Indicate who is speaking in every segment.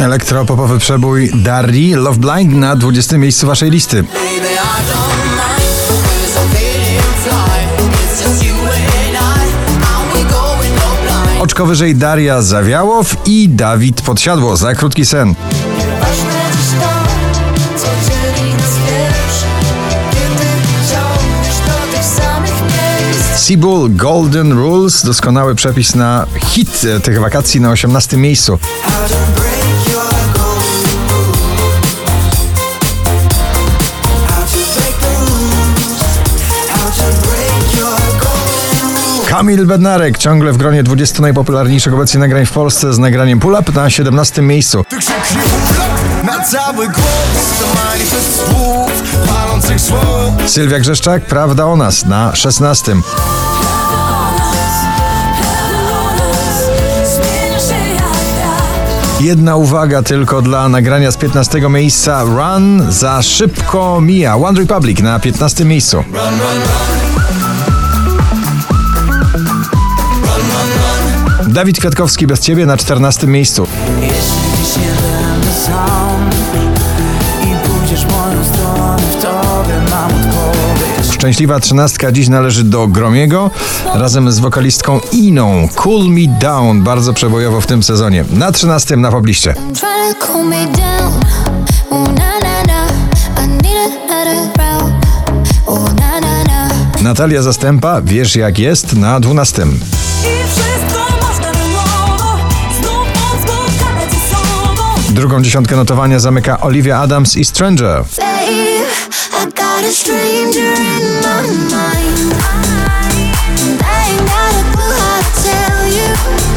Speaker 1: Elektropopowy przebój Dari Love Blind na 20 miejscu waszej listy. Oczko wyżej Daria Zawiałow i Dawid Podsiadło za krótki sen. Seabull Golden Rules, doskonały przepis na hit tych wakacji na 18 miejscu. Kamil Bednarek ciągle w gronie 20 najpopularniejszych obecnie nagrań w Polsce z nagraniem Pull Up na 17 miejscu. na cały głos, to manifest słów, palących słów. Sylwia Grzeszczak, Prawda o nas na 16. Jedna uwaga tylko dla nagrania z 15 miejsca Run za szybko mija One Republic na 15 miejscu. Run, run, run. Dawid Kwiatkowski bez ciebie na 14 miejscu. Szczęśliwa trzynastka dziś należy do Gromiego razem z wokalistką Iną. Cool Me Down, bardzo przebojowo w tym sezonie. Na trzynastym na pobliście. Natalia Zastępa, wiesz jak jest, na dwunastym. Drugą dziesiątkę notowania zamyka Olivia Adams i Stranger.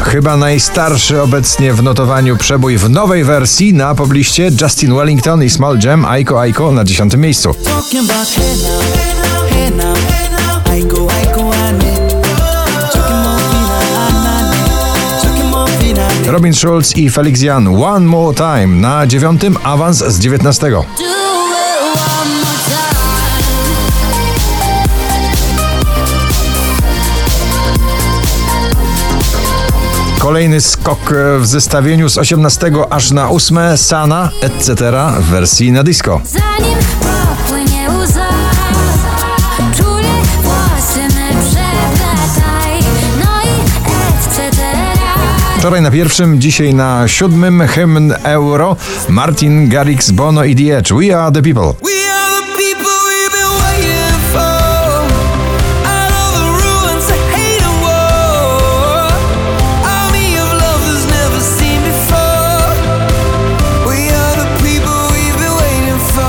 Speaker 1: Chyba najstarszy obecnie w notowaniu przebój w nowej wersji na pobliście Justin Wellington i Small Jam Aiko Aiko na dziesiątym miejscu. Robin Schulz i Felix Jan One More Time na dziewiątym awans z dziewiętnastego. Kolejny skok w zestawieniu z 18 aż na 8 Sana etc. w wersji na disco. Wczoraj na pierwszym, dzisiaj na siódmym hymn Euro Martin Garrix, Bono i The Edge. We are the people.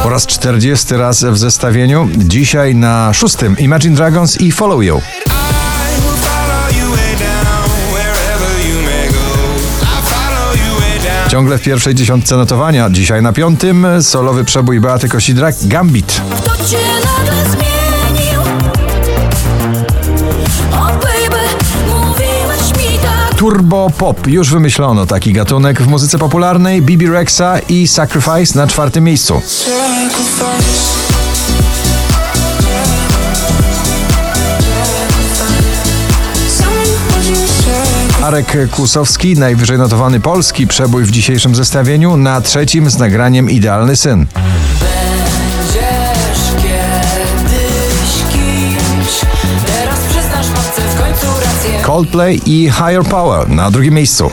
Speaker 1: Po raz 40 raz w zestawieniu. Dzisiaj na szóstym Imagine Dragons i Follow You. Ciągle w pierwszej dziesiątce notowania. Dzisiaj na piątym solowy przebój Beaty Kosidrak Gambit. Tak. Turbo Pop. Już wymyślono taki gatunek w muzyce popularnej. Bibi Rexa i Sacrifice na czwartym miejscu. Arek Kłusowski, najwyżej notowany polski przebój w dzisiejszym zestawieniu, na trzecim z nagraniem Idealny Syn. Coldplay i Higher Power na drugim miejscu.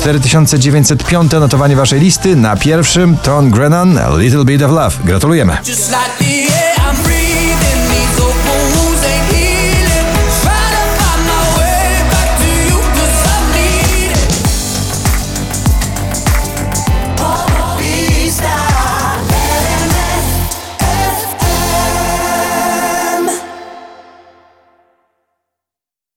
Speaker 1: 4905 notowanie waszej listy. Na pierwszym Ton Grennan, Little Bit of Love. Gratulujemy.